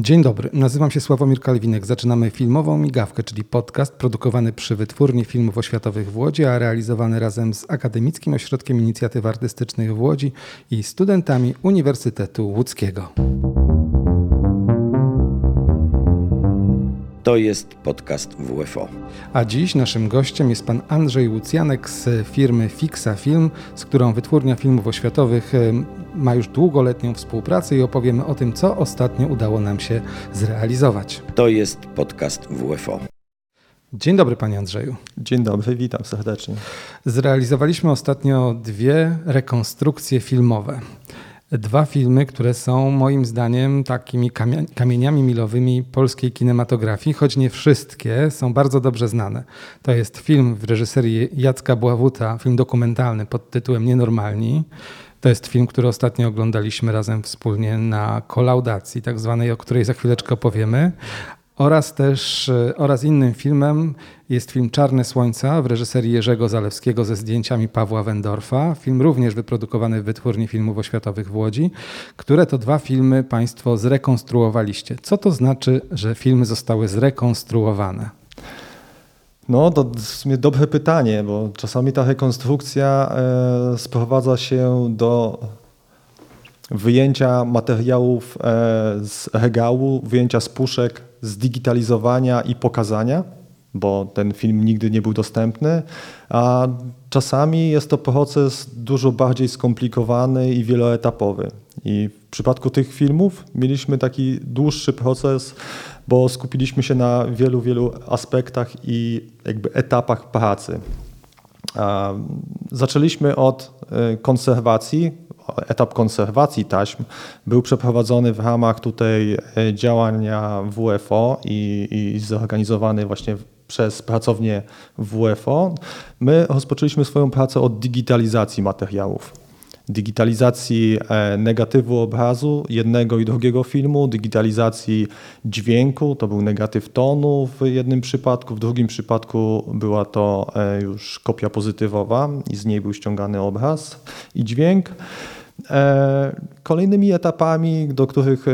Dzień dobry, nazywam się Sławomir Kalwinek. Zaczynamy filmową migawkę, czyli podcast produkowany przy Wytwórni Filmów Oświatowych w Łodzi, a realizowany razem z Akademickim Ośrodkiem Inicjatyw Artystycznych w Łodzi i studentami Uniwersytetu Łódzkiego. To jest podcast WFO. A dziś naszym gościem jest pan Andrzej Łucjanek z firmy Fixa Film, z którą Wytwórnia Filmów Oświatowych ma już długoletnią współpracę i opowiemy o tym, co ostatnio udało nam się zrealizować. To jest podcast WFO. Dzień dobry panie Andrzeju. Dzień dobry, witam serdecznie. Zrealizowaliśmy ostatnio dwie rekonstrukcje filmowe. Dwa filmy, które są moim zdaniem takimi kamieniami milowymi polskiej kinematografii, choć nie wszystkie są bardzo dobrze znane. To jest film w reżyserii Jacka Bławuta, film dokumentalny pod tytułem Nienormalni. To jest film, który ostatnio oglądaliśmy razem wspólnie na kolaudacji, tak zwanej, o której za chwileczkę opowiemy. Oraz też, e, oraz innym filmem jest film Czarne Słońca w reżyserii Jerzego Zalewskiego ze zdjęciami Pawła Wendorfa. Film również wyprodukowany w Wytwórni Filmów Oświatowych w Łodzi, które to dwa filmy Państwo zrekonstruowaliście. Co to znaczy, że filmy zostały zrekonstruowane? No, to w sumie dobre pytanie, bo czasami ta rekonstrukcja e, sprowadza się do wyjęcia materiałów e, z regału, wyjęcia z puszek, zdigitalizowania i pokazania, bo ten film nigdy nie był dostępny, a czasami jest to proces dużo bardziej skomplikowany i wieloetapowy. I w przypadku tych filmów mieliśmy taki dłuższy proces, bo skupiliśmy się na wielu, wielu aspektach i jakby etapach pracy. Zaczęliśmy od e, konserwacji. Etap konserwacji taśm był przeprowadzony w ramach tutaj e, działania WFO i, i zorganizowany właśnie przez pracownię WFO. My rozpoczęliśmy swoją pracę od digitalizacji materiałów digitalizacji e, negatywu obrazu jednego i drugiego filmu, digitalizacji dźwięku, to był negatyw tonu w jednym przypadku, w drugim przypadku była to e, już kopia pozytywowa i z niej był ściągany obraz i dźwięk. E, kolejnymi etapami, do których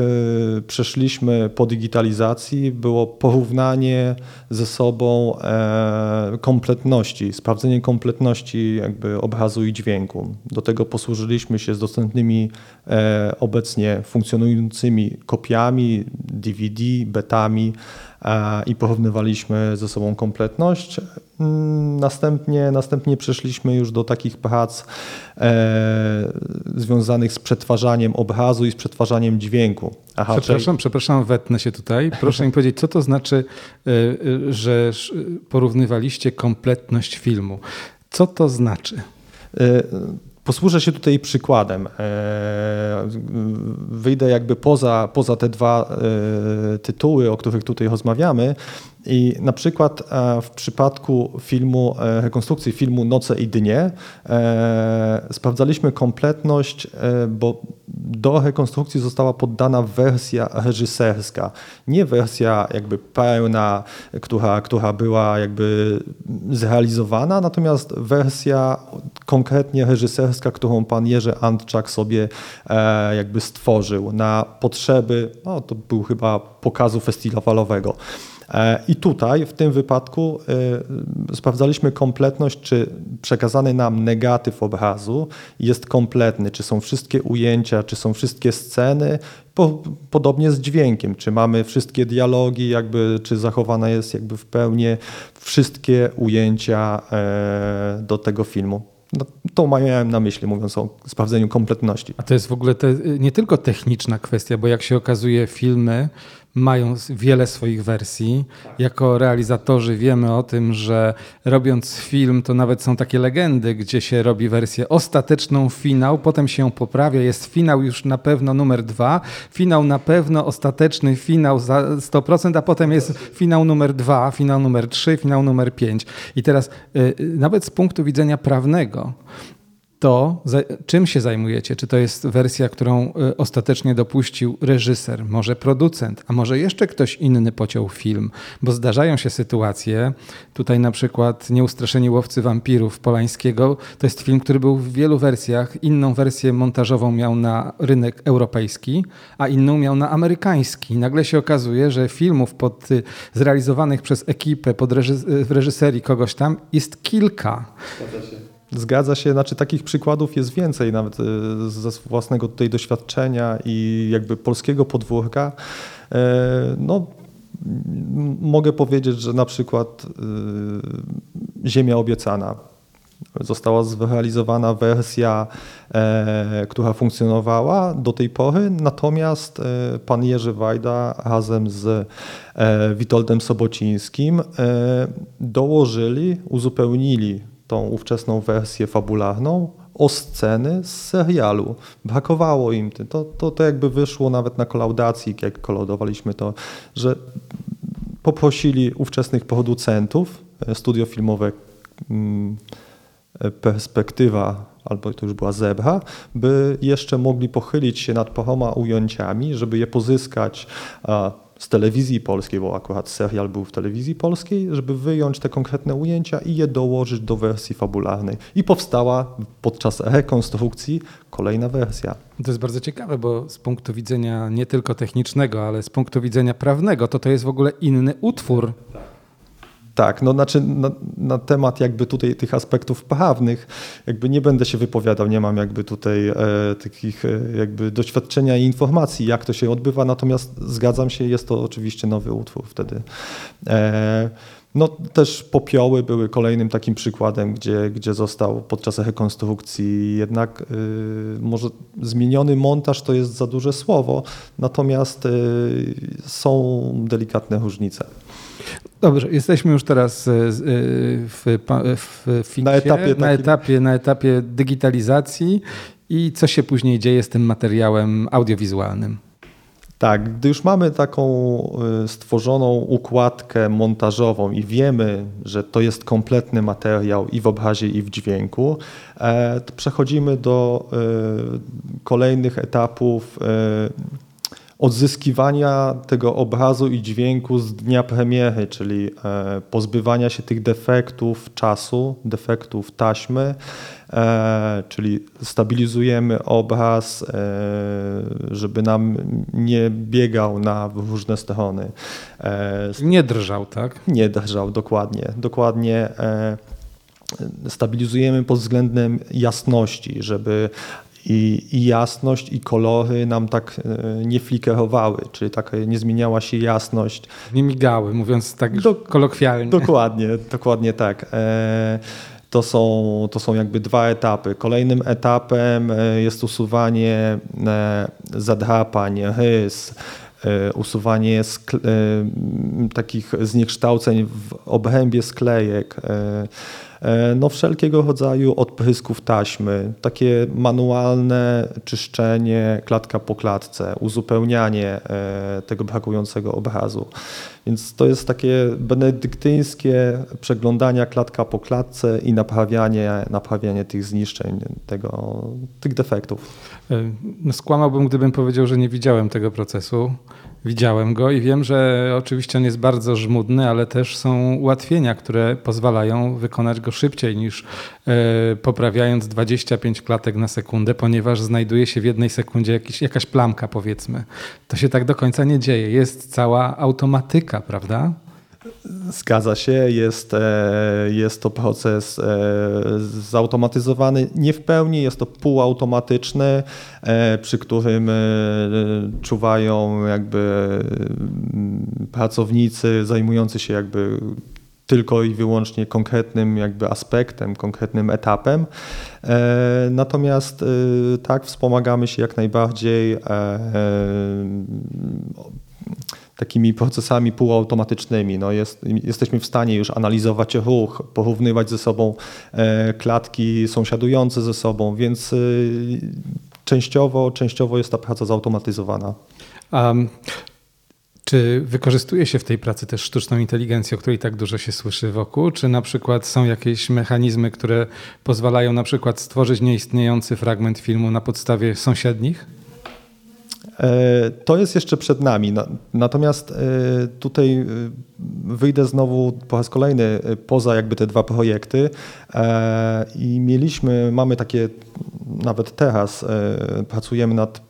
przeszliśmy po digitalizacji, było porównanie ze sobą e, kompletności, sprawdzenie kompletności jakby obrazu i dźwięku. Do tego posłużyliśmy się z dostępnymi obecnie funkcjonującymi kopiami DVD, betami i porównywaliśmy ze sobą kompletność. Mm, następnie, następnie przeszliśmy już do takich prac e, związanych z przetwarzaniem obrazu i z przetwarzaniem dźwięku. Aha, przepraszam, czyli... przepraszam, wetnę się tutaj. Proszę mi powiedzieć, co to znaczy, e, e, że porównywaliście kompletność filmu? Co to znaczy? Posłużę się tutaj przykładem. E, wyjdę jakby poza, poza te dwa e, tytuły, o których tutaj rozmawiamy i na przykład e, w przypadku filmu, rekonstrukcji filmu Noce i Dnie sprawdzaliśmy kompletność, bo do rekonstrukcji została poddana wersja reżyserska. Nie wersja jakby pełna, która, która była jakby zrealizowana, natomiast wersja konkretnie reżyserska, którą pan Jerzy Antczak sobie jakby stworzył na potrzeby, no to był chyba pokazu festiwalowego. E, I tutaj w tym wypadku e, sprawdzaliśmy kompletność, czy przekazany nam negatyw obrazu jest kompletny, czy są wszystkie ujęcia, czy są wszystkie sceny. Podobnie z dźwiękiem, czy mamy wszystkie dialogi, jakby, czy zachowane jest jakby w pełni wszystkie ujęcia e, do tego filmu. No, to miałem na myśli, mówiąc o sprawdzeniu kompletności. A to jest w ogóle te, nie tylko techniczna kwestia, bo jak się okazuje, filmy mają wiele swoich wersji. Jako realizatorzy wiemy o tym, że robiąc film, to nawet są takie legendy, gdzie się robi wersję ostateczną, finał, potem się poprawia, jest finał już na pewno numer dwa, finał na pewno ostateczny, finał za 100%, a potem jest finał numer dwa, finał numer trzy, finał numer pięć. I teraz y, y, nawet z punktu widzenia prawnego, to czym się zajmujecie? Czy to jest wersja, którą y, ostatecznie dopuścił reżyser, może producent, a może jeszcze ktoś inny pociął film? Bo zdarzają się sytuacje, tutaj na przykład Nieustraszeni łowcy wampirów Polańskiego, to jest film, który był w wielu wersjach. Inną wersję montażową miał na rynek europejski, a inną miał na amerykański. nagle się okazuje, że filmów pod, y, zrealizowanych przez ekipę pod w reżyserii kogoś tam jest kilka. Zgadza się. Zgadza się, znaczy takich przykładów jest więcej, nawet e, ze własnego tutaj doświadczenia i jakby polskiego podwórka. E, no, mogę powiedzieć, że na przykład e, Ziemia Obiecana została zrealizowana wersja, która funkcjonowała do tej pory, natomiast pan Jerzy Wajda razem z Witoldem Sobocińskim dołożyli, uzupełnili tą ówczesną wersję fabularną o sceny z serialu. Brakowało im. To, to, to jakby wyszło nawet na kolaudacji, jak kolodowaliśmy to, że poprosili ówczesnych producentów, e, studio filmowe mm, e, Perspektywa, albo to już była Zebra, by jeszcze mogli pochylić się nad paroma ujęciami, żeby je pozyskać z telewizji polskiej, bo akurat serial był w telewizji polskiej, żeby wyjąć te konkretne ujęcia i je dołożyć do wersji fabularnej. I powstała podczas rekonstrukcji kolejna wersja. To jest bardzo ciekawe, bo z punktu widzenia nie tylko technicznego, ale z punktu widzenia prawnego, to to jest w ogóle inny utwór. Tak. Tak, no znaczy na, na, temat jakby tutaj tych aspektów prawnych jakby nie będę się wypowiadał, nie mam jakby tutaj e, takich e, jakby doświadczenia i informacji, jak to się odbywa, natomiast zgadzam się, jest to oczywiście nowy utwór wtedy. E, no też popioły były kolejnym takim przykładem, gdzie, gdzie został podczas rekonstrukcji jednak y, może zmieniony montaż to jest za duże słowo, natomiast y, są delikatne różnice. Dobrze, jesteśmy już teraz e, e, w, w fiksie, na, etapie, na, etapie, na etapie digitalizacji i co się później dzieje z tym materiałem audiowizualnym? Tak, gdy już mamy taką e, stworzoną układkę montażową i wiemy, że to jest kompletny materiał i w obrazie, i w dźwięku, to przechodzimy do kolejnych etapów odzyskiwania tego obrazu i dźwięku z dnia premiery, czyli e, pozbywania się tych defektów czasu, defektów taśmy, e, czyli stabilizujemy obraz, e, żeby nam nie biegał na różne strony. Nie drżał, tak? Nie drżał, dokładnie. Dokładnie stabilizujemy pod względem jasności, żeby i, i, jasność i kolory nam tak e, nie flikerowały, czyli tak nie zmieniała się jasność. Nie migały, mówiąc tak Do, kolokwialnie. Dokładnie, dokładnie tak. E, to są, to są jakby dwa etapy. Kolejnym etapem e, jest usuwanie zadrapań, rys, usuwanie takich zniekształceń w obrębie sklejek. E, no wszelkiego rodzaju odprysków taśmy, takie manualne czyszczenie klatka po klatce, uzupełnianie e, tego brakującego obrazu. Więc to jest takie benedyktyńskie przeglądania klatka po klatce i naprawianie, naprawianie tych zniszczeń, tego, tych defektów. Skłamałbym, gdybym powiedział, że nie widziałem tego procesu. Widziałem go i wiem, że oczywiście on jest bardzo żmudny, ale też są ułatwienia, które pozwalają wykonać go szybciej niż e, poprawiając 25 klatek na sekundę, ponieważ znajduje się w jednej sekundzie jakiś, jakaś plamka, powiedzmy. To się tak do końca nie dzieje. Jest cała automatyka, prawda? Zgadza się, jest, e, jest to proces e, zautomatyzowany nie w pełni, jest to półautomatyczny, e, przy którym czuwają jakby mm, pracownicy zajmujący się jakby tylko i wyłącznie konkretnym jakby aspektem, konkretnym etapem. Natomiast tak, wspomagamy się jak najbardziej takimi procesami półautomatycznymi. No jest, jesteśmy w stanie już analizować ruch, porównywać ze sobą e, klatki sąsiadujące ze sobą, więc e, częściowo, częściowo jest ta praca zautomatyzowana. Um. Czy wykorzystuje się w tej pracy też sztuczną inteligencję, o której tak dużo się słyszy wokół? Czy na przykład są jakieś mechanizmy, które pozwalają na przykład stworzyć nieistniejący fragment filmu na podstawie sąsiednich? E, to jest jeszcze przed nami. Natomiast e, tutaj e, wyjdę znowu po raz kolejny poza jakby te dwa projekty i mieliśmy, mamy takie nawet teraz pracujemy nad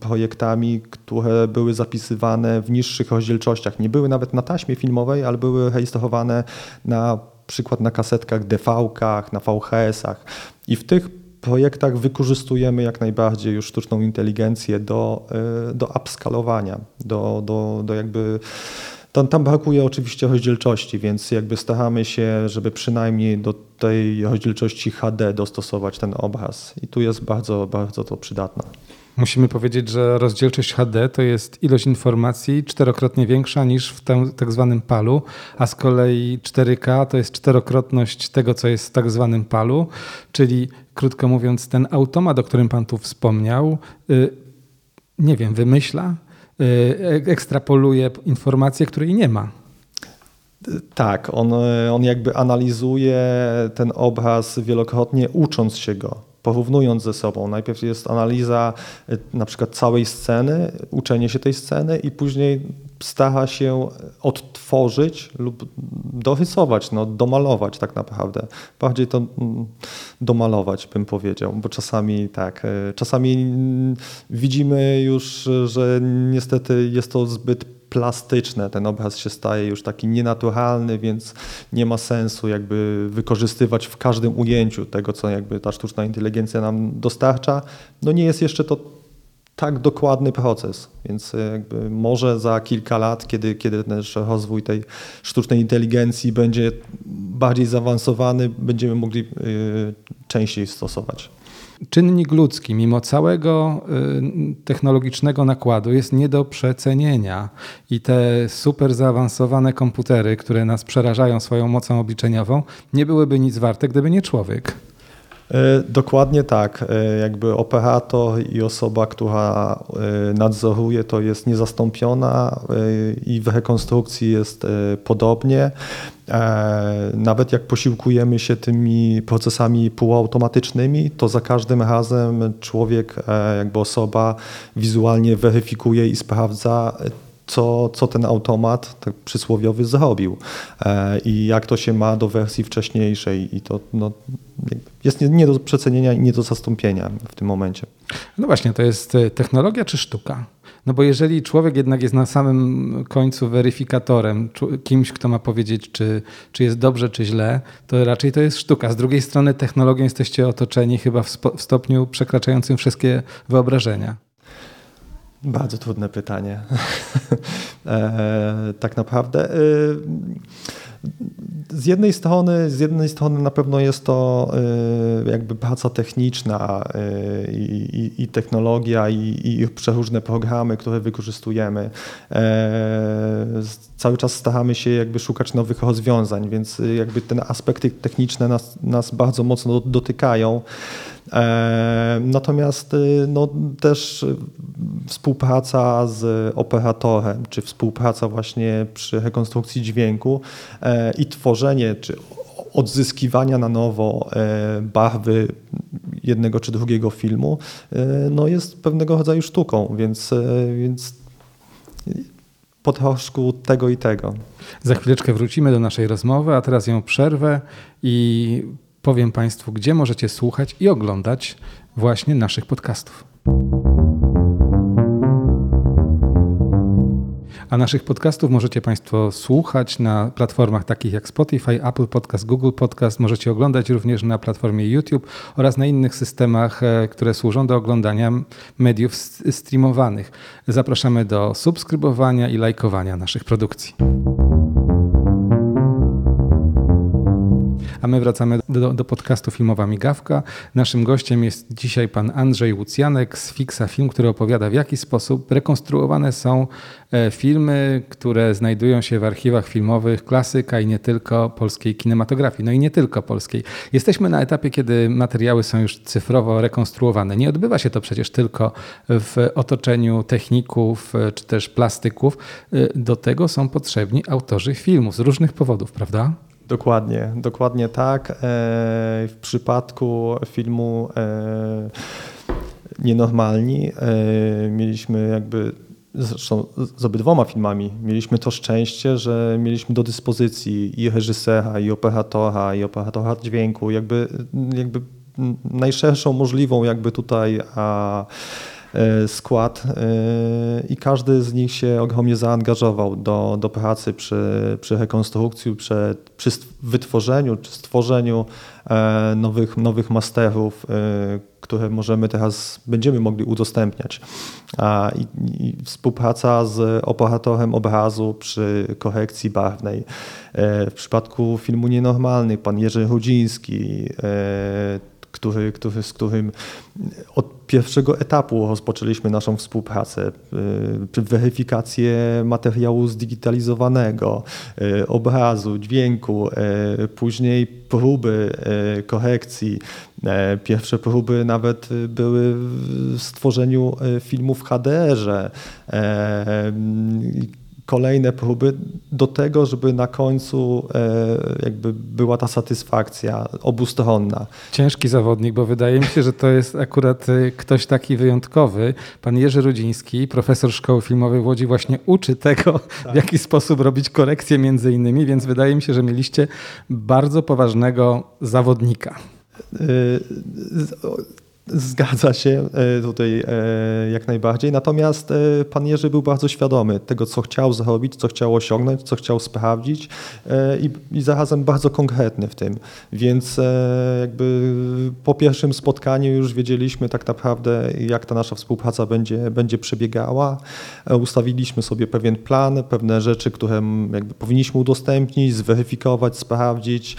projektami, które były zapisywane w niższych rozdzielczościach. Nie były nawet na taśmie filmowej, ale były rejestrowane na przykład na kasetkach DV-kach, na VHS-ach. I w tych projektach wykorzystujemy jak najbardziej już sztuczną inteligencję do, e, do upskalowania, do, do, do jakby tam, tam brakuje oczywiście rozdzielczości, więc jakby staramy się, żeby przynajmniej do tej rozdzielczości HD dostosować ten obraz. I tu jest bardzo, bardzo to przydatne. Musimy powiedzieć, że rozdzielczość HD to jest ilość informacji czterokrotnie większa niż w tym tak zwanym palu, a z kolei 4K to jest czterokrotność tego, co jest w tak zwanym palu, czyli krótko mówiąc, ten automat, o którym Pan tu wspomniał, y, nie wiem, wymyśla, y, ekstrapoluje informacje, której nie ma. Tak, on, on jakby analizuje ten obraz wielokrotnie, ucząc się go porównując ze sobą. Najpierw jest analiza y, na przykład całej sceny, uczenie się tej sceny i później stara się odtworzyć lub dorysować, no, domalować tak naprawdę. Bardziej to mm, domalować bym powiedział, bo czasami tak, y, czasami mm, widzimy już, że niestety jest to zbyt plastyczne. Ten obraz się staje już taki nienaturalny, więc nie ma sensu jakby wykorzystywać w każdym ujęciu tego, co jakby ta sztuczna inteligencja nam dostarcza. No nie jest jeszcze to tak dokładny proces, więc jakby może za kilka lat, kiedy, kiedy też rozwój tej sztucznej inteligencji będzie bardziej zaawansowany, będziemy mogli y, częściej stosować czynnik ludzki, mimo całego y, technologicznego nakładu, jest nie do przecenienia. I te super zaawansowane komputery, które nas przerażają swoją mocą obliczeniową, nie byłyby nic warte, gdyby nie człowiek. E, dokładnie tak. E, jakby operator i osoba, która e, nadzoruje, to jest niezastąpiona i w rekonstrukcji jest podobnie. Nawet jak posiłkujemy się tymi procesami półautomatycznymi, to za każdym razem człowiek, jakby osoba wizualnie weryfikuje i sprawdza, co, co ten automat tak przysłowiowy zrobił e, i jak to się ma do wersji wcześniejszej i to no, jest nie, nie do przecenienia i nie do zastąpienia w tym momencie. No właśnie, to jest e, technologia czy sztuka? No bo jeżeli człowiek jednak jest na samym końcu weryfikatorem, kimś, kto ma powiedzieć, czy, czy jest dobrze, czy źle, to raczej to jest sztuka. Z drugiej strony technologią jesteście otoczeni chyba w, w stopniu przekraczającym wszystkie wyobrażenia. Bardzo trudne pytanie. e, tak naprawdę. E, z jednej strony, z jednej strony na pewno jest to e, jakby praca techniczna e, i, i, technologia i, i przeróżne programy, które wykorzystujemy. E, cały czas staramy się jakby szukać nowych rozwiązań, więc jakby te aspekty techniczne nas, nas bardzo mocno dotykają. E, natomiast y, no, też współpraca z operatorem, czy współpraca właśnie przy rekonstrukcji dźwięku e, i tworzenie, czy odzyskiwania na nowo e, barwy jednego czy drugiego filmu, no jest pewnego rodzaju sztuką, więc, więc po troszku tego i tego. Za chwileczkę wrócimy do naszej rozmowy, a teraz ją przerwę i powiem Państwu, gdzie możecie słuchać i oglądać właśnie naszych podcastów. A naszych podcastów możecie Państwo słuchać na platformach takich jak Spotify, Apple Podcast, Google Podcast. Możecie oglądać również na platformie YouTube oraz na innych systemach, e, które służą do oglądania mediów streamowanych. Zapraszamy do subskrybowania i lajkowania naszych produkcji. A my wracamy do, do podcastu Filmowa Migawka. Naszym gościem jest dzisiaj pan Andrzej Łucjanek z Fixa Film, który opowiada w jaki sposób rekonstruowane są e, filmy, które znajdują się w archiwach filmowych klasyka i nie tylko polskiej kinematografii, no i nie tylko polskiej. Jesteśmy na etapie, kiedy materiały są już cyfrowo rekonstruowane. Nie odbywa się to przecież tylko w otoczeniu techników e, czy też plastyków. E, do tego są potrzebni autorzy filmów z różnych powodów, prawda? Dokładnie, dokładnie tak. E, w przypadku filmu Nienormalni mieliśmy jakby zresztą z obydwoma filmami mieliśmy to szczęście, że mieliśmy do dyspozycji i reżysera, i operatora, i operatora dźwięku, jakby, jakby najszerszą możliwą jakby tutaj a, e, skład e, i każdy z nich się ogromnie zaangażował do, do pracy przy, przy rekonstrukcji, przy, przy wytworzeniu czy stworzeniu e, nowych, nowych masterów, które możemy teraz, będziemy mogli udostępniać. I, i współpraca z operatorem obrazu przy korekcji barwnej. W przypadku filmu Nienormalny pan Jerzy Rudziński, który, który, z którym od pierwszego etapu rozpoczęliśmy naszą współpracę. Y, weryfikację materiału zdigitalizowanego, y, obrazu, dźwięku, y, później próby korekcji. Pierwsze próby nawet były w stworzeniu filmu w HDR-ze kolejne próby do tego, żeby na końcu e, jakby była ta satysfakcja obustronna. Ciężki zawodnik, bo wydaje mi się, że to jest akurat e, ktoś taki wyjątkowy. Pan Jerzy Rudziński, profesor Szkoły Filmowej w Łodzi właśnie uczy tego, tak. w jaki sposób robić korekcje między innymi, więc wydaje mi się, że mieliście bardzo poważnego zawodnika. Zgadza się e, tutaj e, jak najbardziej. Natomiast e, pan Jerzy był bardzo świadomy tego, co chciał zrobić, co chciał osiągnąć, co chciał sprawdzić i, i zarazem bardzo konkretny w tym. Więc jakby po pierwszym spotkaniu już wiedzieliśmy tak naprawdę, jak ta nasza współpraca będzie, będzie przebiegała. Ustawiliśmy sobie pewien plan, pewne rzeczy, które jakby powinniśmy udostępnić, zweryfikować, sprawdzić.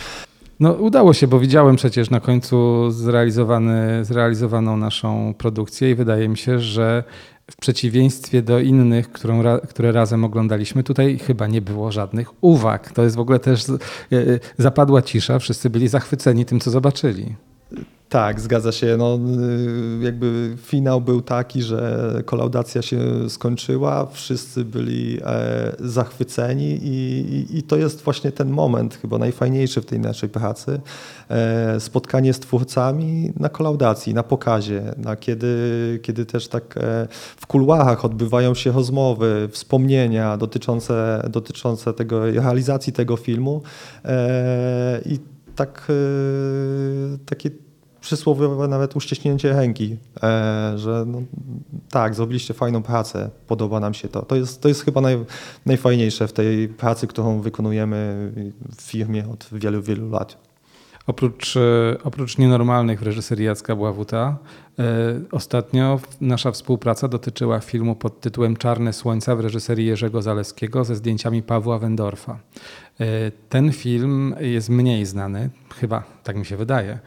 No udało się, bo widziałem przecież na końcu zrealizowany, zrealizowaną naszą produkcję i wydaje mi się, że w przeciwieństwie do innych, którą, które razem oglądaliśmy, tutaj chyba nie było żadnych uwag. To jest w ogóle też e, e, zapadła cisza, wszyscy byli zachwyceni tym, co zobaczyli. Tak, zgadza się. No, y, jakby finał był taki, że kolaudacja się skończyła, wszyscy byli e, zachwyceni i, i, to jest właśnie ten moment chyba najfajniejszy w tej naszej pracy. E, spotkanie z twórcami na kolaudacji, na pokazie, na kiedy, kiedy też tak e, w kuluarach odbywają się rozmowy, wspomnienia dotyczące, dotyczące tego, realizacji tego filmu i tak, takie przysłowiowe nawet uściśnięcie ręki, e, że no, tak, zrobiliście fajną pracę, podoba nam się to. To jest, to jest chyba naj, najfajniejsze w tej pracy, którą wykonujemy w firmie od wielu, wielu lat. Oprócz, e, oprócz nienormalnych w reżyserii Jacka Bławuta, e, ostatnio nasza współpraca dotyczyła filmu pod tytułem Czarne Słońca w reżyserii Jerzego Zaleskiego ze zdjęciami Pawła Wendorfa. Ten film jest mniej znany, chyba tak mi się wydaje,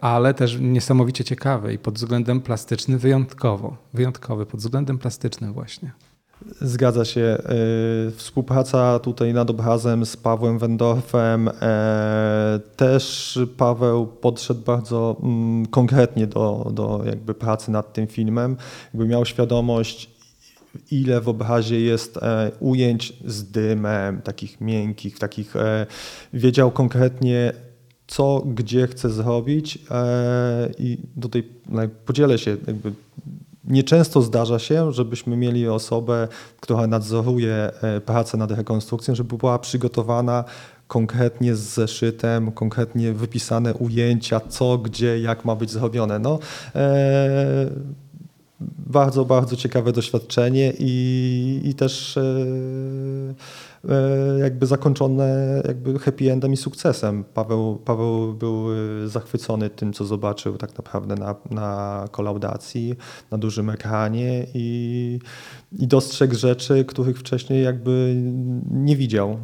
ale też niesamowicie ciekawy i pod względem plastycznym wyjątkowo. Wyjątkowy pod względem plastycznym właśnie. Zgadza się. E, współpraca tutaj nad obrazem z Pawłem Wendorfem. E, też Paweł podszedł bardzo mm, konkretnie do, do jakby pracy nad tym filmem. Jakby miał świadomość, ile w obrazie jest ujęć z dymem, takich miękkich, takich wiedział konkretnie co, gdzie chcę zrobić e, i tutaj no, podzielę się jakby Nieczęsto zdarza się, żebyśmy mieli osobę, która nadzoruje e, pracę nad rekonstrukcją, żeby była przygotowana konkretnie z zeszytem, konkretnie wypisane ujęcia, co, gdzie, jak ma być zrobione. No, e, bardzo, bardzo ciekawe doświadczenie i, i też E, jakby zakończone jakby happy endem i sukcesem. Paweł, Paweł był e, zachwycony tym, co zobaczył tak naprawdę na, na kolaudacji, na dużym ekranie i, i dostrzegł rzeczy, których wcześniej jakby nie widział.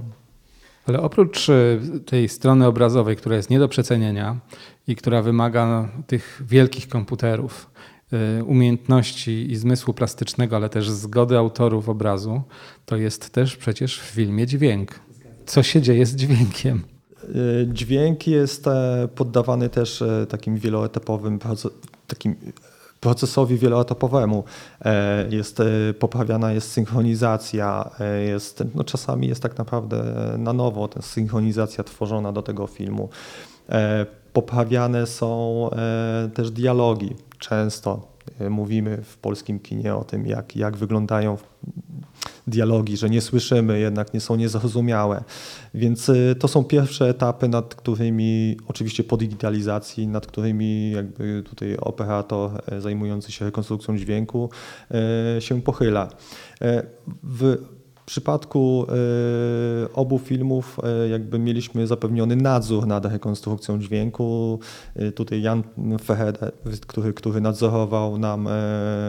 Ale oprócz e, tej strony obrazowej, która jest nie do przecenienia i która wymaga tych wielkich komputerów, e, umiejętności i zmysłu plastycznego, ale też zgody autorów obrazu, to jest też przecież w filmie dźwięk. Co się dzieje z dźwiękiem? Dźwięk jest poddawany też takim wieloetapowym, takim procesowi wieloetapowemu. E, jest e, poprawiana jest synchronizacja, e, jest, no czasami jest tak naprawdę na nowo ta synchronizacja tworzona do tego filmu. Poprawiane są też dialogi. Często mówimy w polskim kinie o tym, jak, jak wyglądają dialogi, że nie słyszymy, jednak nie są niezrozumiałe. Więc y, to są pierwsze etapy, nad którymi, oczywiście po digitalizacji, nad którymi jakby tutaj operator e, zajmujący się rekonstrukcją dźwięku e, się pochyla. E, w w przypadku obu filmów jakby mieliśmy zapewniony nadzór nad rekonstrukcją dźwięku. Tutaj Jan Feheder, który, który nadzorował nam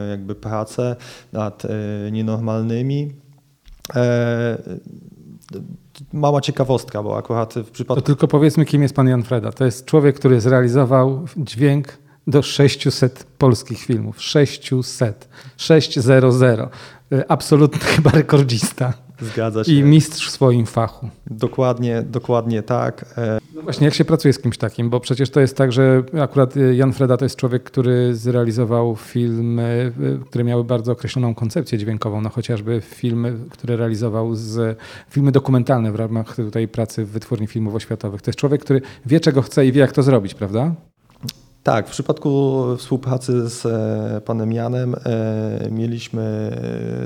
jakby pracę nad nienormalnymi E, mała ciekawostka, bo akurat w przypadku... To tylko powiedzmy, kim jest pan Jan Freda. To jest człowiek, który zrealizował dźwięk do 600 polskich filmów. 600. 600. Absolutny chyba rekordzista. Zgadza się. I mistrz w swoim fachu. Dokładnie, dokładnie tak. E, no właśnie, jak się pracuje z kimś takim? Bo przecież to jest tak, że akurat Jan Freda to jest człowiek, który zrealizował filmy, e, które miały bardzo określoną koncepcję dźwiękową, no chociażby filmy, które realizował z filmy dokumentalne w ramach tutaj pracy w wytwórni filmów oświatowych. To jest człowiek, który wie, czego chce i wie, jak to zrobić, prawda? Tak, w przypadku współpracy z e, panem Janem e, mieliśmy,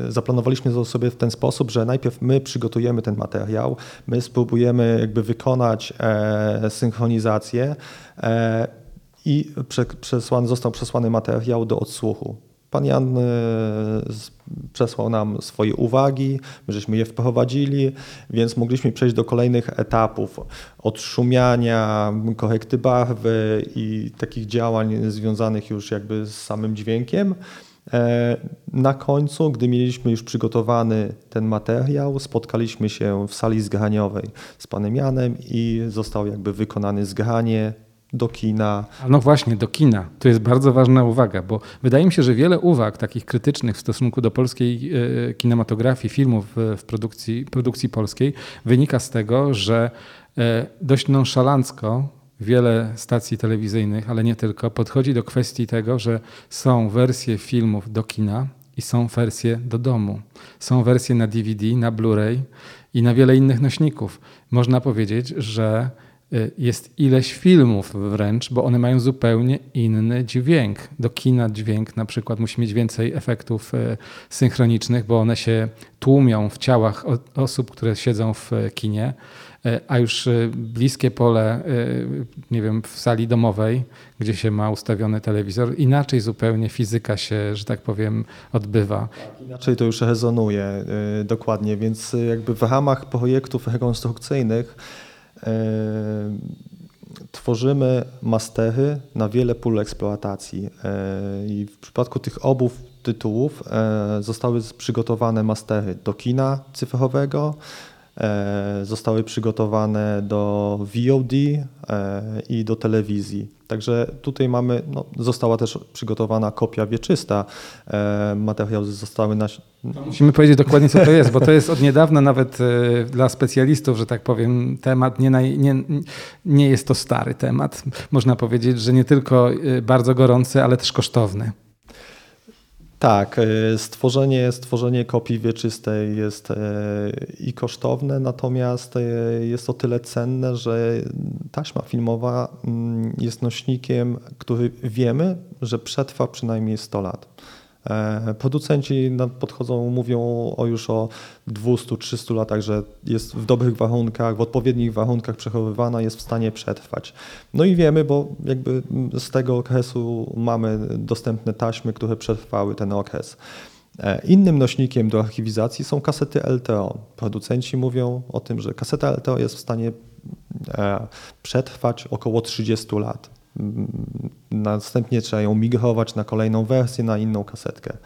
e, zaplanowaliśmy sobie w ten sposób, że najpierw my przygotujemy ten materiał, my spróbujemy jakby wykonać synchronizację i przesłany, został przesłany materiał do odsłuchu. Pan Jan e, przesłał nam swoje uwagi, my żeśmy je wprowadzili, więc mogliśmy przejść do kolejnych etapów odszumiania, korekty barwy i takich działań związanych już jakby z samym dźwiękiem. E, na końcu, gdy mieliśmy już przygotowany ten materiał, spotkaliśmy się w sali zgraniowej z panem Janem i został jakby wykonane zgranie do kina. No właśnie, do kina. To jest bardzo ważna uwaga, bo wydaje mi się, że wiele uwag takich krytycznych w stosunku do polskiej e, kinematografii, filmów w produkcji, produkcji polskiej wynika z tego, że e, dość nonszalancko wiele stacji telewizyjnych, ale nie tylko, podchodzi do kwestii tego, że są wersje filmów do kina i są wersje do domu. Są wersje na DVD, na Blu-ray i na wiele innych nośników. Można powiedzieć, że jest ileś filmów wręcz, bo one mają zupełnie inny dźwięk. Do kina dźwięk na przykład musi mieć więcej efektów y, synchronicznych, bo one się tłumią w ciałach osób, które siedzą w y, kinie, a już bliskie pole, nie wiem, w sali domowej, gdzie się ma ustawiony telewizor, inaczej zupełnie fizyka się, że tak powiem, odbywa. Inaczej to już rezonuje dokładnie, więc jakby w ramach projektów rekonstrukcyjnych tworzymy mastery na wiele pól eksploatacji. I w przypadku tych obu tytułów zostały przygotowane mastery do kina cyfrowego, zostały przygotowane do VOD i do telewizji. Także tutaj mamy, no, została też przygotowana kopia wieczysta. E, materiały zostały na. Musimy powiedzieć dokładnie, co to jest, bo to jest od niedawna nawet e, dla specjalistów, że tak powiem, temat nie, naj, nie, nie jest to stary temat. Można powiedzieć, że nie tylko e, bardzo gorący, ale też kosztowny. Tak, e, stworzenie, stworzenie kopii wieczystej jest e, i kosztowne, natomiast e, jest o tyle cenne, że taśma filmowa mm, jest nośnikiem, który wiemy, że przetrwa przynajmniej 100 lat. E, producenci podchodzą, mówią o już o 200-300 latach, że jest w dobrych warunkach, w odpowiednich warunkach przechowywana, jest w stanie przetrwać. No i wiemy, bo jakby z tego okresu mamy dostępne taśmy, które przetrwały ten okres. E, innym nośnikiem do archiwizacji są kasety LTO. Producenci mówią o tym, że kaseta LTO jest w stanie e, przetrwać około 30 lat następnie trzeba ją migrować na kolejną wersję, na inną kasetkę.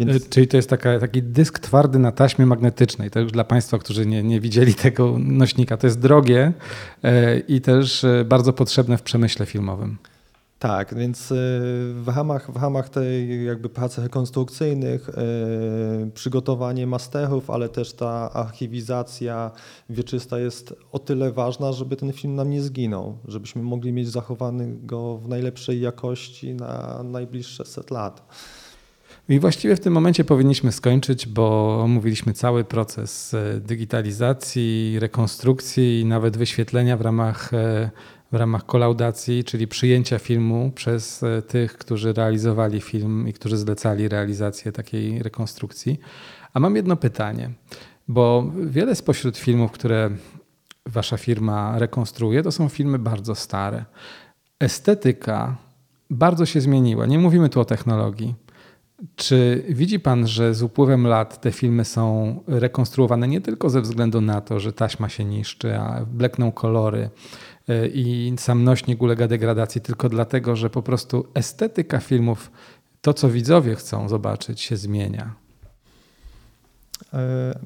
Więc... E, czyli to jest taka, taki dysk twardy na taśmie magnetycznej. To już dla Państwa, którzy nie, nie widzieli tego nośnika. To jest drogie e, i też e, bardzo potrzebne w przemyśle filmowym. Tak, więc w ramach, w ramach tej jakby pracy rekonstrukcyjnych, przygotowanie masterów, ale też ta archiwizacja wieczysta jest o tyle ważna, żeby ten film nam nie zginął, żebyśmy mogli mieć zachowany go w najlepszej jakości na najbliższe set lat. I właściwie w tym momencie powinniśmy skończyć, bo omówiliśmy cały proces e, digitalizacji, rekonstrukcji i nawet wyświetlenia w ramach, w ramach kolaudacji, czyli przyjęcia filmu przez e, tych, którzy realizowali film i którzy zlecali realizację takiej rekonstrukcji. A mam jedno pytanie, bo wiele spośród filmów, które wasza firma rekonstruuje, to są filmy bardzo stare. Estetyka bardzo się zmieniła. Nie mówimy tu o technologii czy widzi Pan, że z upływem lat te filmy są rekonstruowane nie tylko ze względu na to, że taśma się niszczy, a blekną kolory e, i sam nośnik ulega degradacji, tylko dlatego, że po prostu estetyka filmów, to co widzowie chcą zobaczyć, się zmienia? E,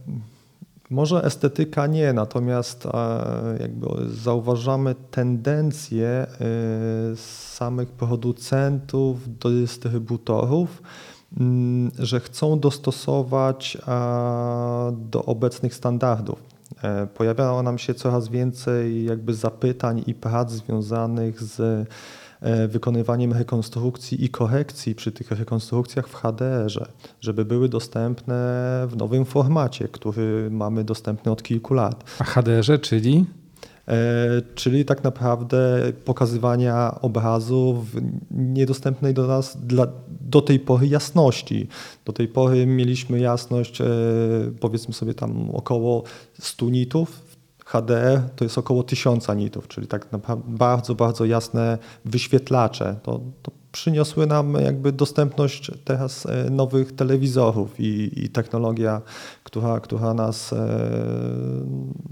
może estetyka nie, natomiast e, jakby zauważamy tendencje samych producentów dystrybutorów że chcą dostosować do obecnych standardów. E, pojawiało nam się coraz więcej jakby zapytań i prac związanych z e, wykonywaniem rekonstrukcji i korekcji przy tych rekonstrukcjach w HDR-ze, żeby były dostępne w nowym formacie, który mamy dostępny od kilku lat. A HDR-ze, czyli? E, czyli tak naprawdę pokazywania obrazu w niedostępnej do nas dla, do tej pory jasności. Do tej pory mieliśmy jasność e, powiedzmy sobie tam około 100 nitów, HDR to jest około 1000 nitów, czyli tak naprawdę bardzo, bardzo jasne wyświetlacze. To, to przyniosły nam jakby dostępność teraz e, nowych telewizorów i, i technologia, która, która nas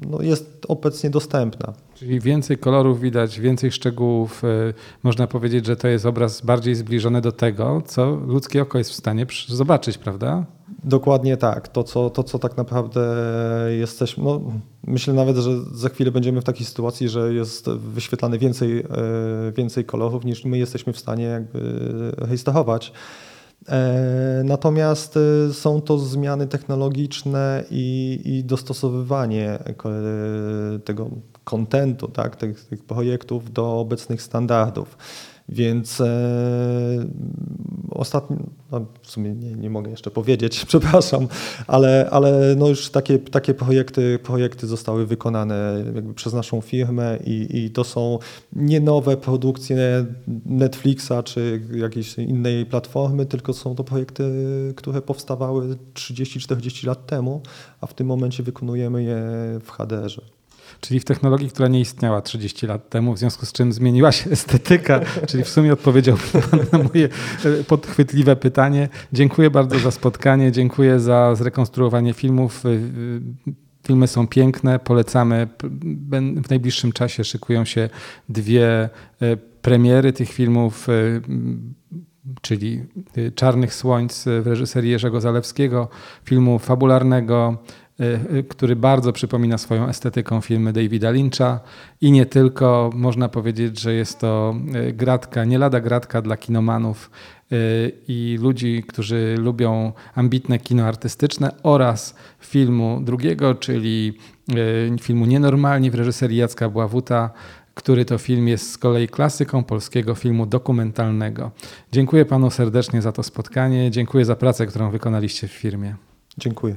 no jest obecnie dostępna. Czyli więcej kolorów widać, więcej szczegółów. E, można powiedzieć, że to jest obraz bardziej zbliżony do tego, co ludzkie oko jest w stanie zobaczyć, prawda? Dokładnie tak. To, co, to, co tak naprawdę jesteśmy. No, myślę nawet, że za chwilę będziemy w takiej sytuacji, że jest wyświetlane więcej, e, więcej kolorów niż my jesteśmy w stanie jakby rejestrować. E, natomiast są to zmiany technologiczne i, i dostosowywanie tego kontentu, tak, tych, tych projektów do obecnych standardów. Więc e, ostatnio, no w sumie nie, nie mogę jeszcze powiedzieć, przepraszam, ale, ale no już takie, takie projekty, projekty zostały wykonane jakby przez naszą firmę i, i to są nie nowe produkcje Netflixa czy jakiejś innej platformy, tylko są to projekty, które powstawały 30-40 lat temu, a w tym momencie wykonujemy je w HDR-ze czyli w technologii, która nie istniała 30 lat temu, w związku z czym zmieniła się estetyka, czyli w sumie odpowiedział Pan na moje e, podchwytliwe pytanie. Dziękuję bardzo za spotkanie, dziękuję za zrekonstruowanie filmów. E, e, filmy są piękne, polecamy. W najbliższym czasie szykują się dwie premiery tych filmów, czyli Czarnych Słońc w reżyserii Jerzego Zalewskiego, filmu fabularnego który bardzo przypomina swoją estetyką filmy Davida Lyncha i nie tylko. Można powiedzieć, że jest to y, gratka, nie lada gratka dla kinomanów i ludzi, którzy lubią ambitne kino artystyczne oraz filmu drugiego, czyli filmu Nienormalni w reżyserii Jacka Bławuta, który to film jest z kolei klasyką polskiego filmu dokumentalnego. Dziękuję panu serdecznie za to spotkanie, dziękuję za pracę, którą wykonaliście w firmie. Dziękuję.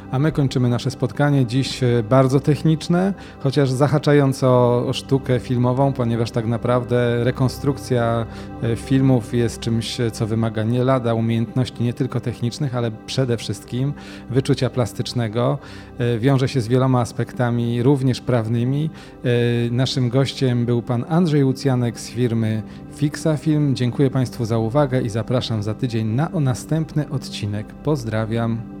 A my kończymy nasze spotkanie dziś e, bardzo techniczne, chociaż zahaczająco o sztukę filmową, ponieważ tak naprawdę rekonstrukcja e, filmów jest czymś, co wymaga nie lada umiejętności nie tylko technicznych, ale przede wszystkim wyczucia plastycznego. E, wiąże się z wieloma aspektami, również prawnymi. Naszym gościem był pan Andrzej Łucjanek z firmy Fixa Film. Dziękuję Państwu za uwagę i zapraszam za tydzień na następny odcinek. Pozdrawiam.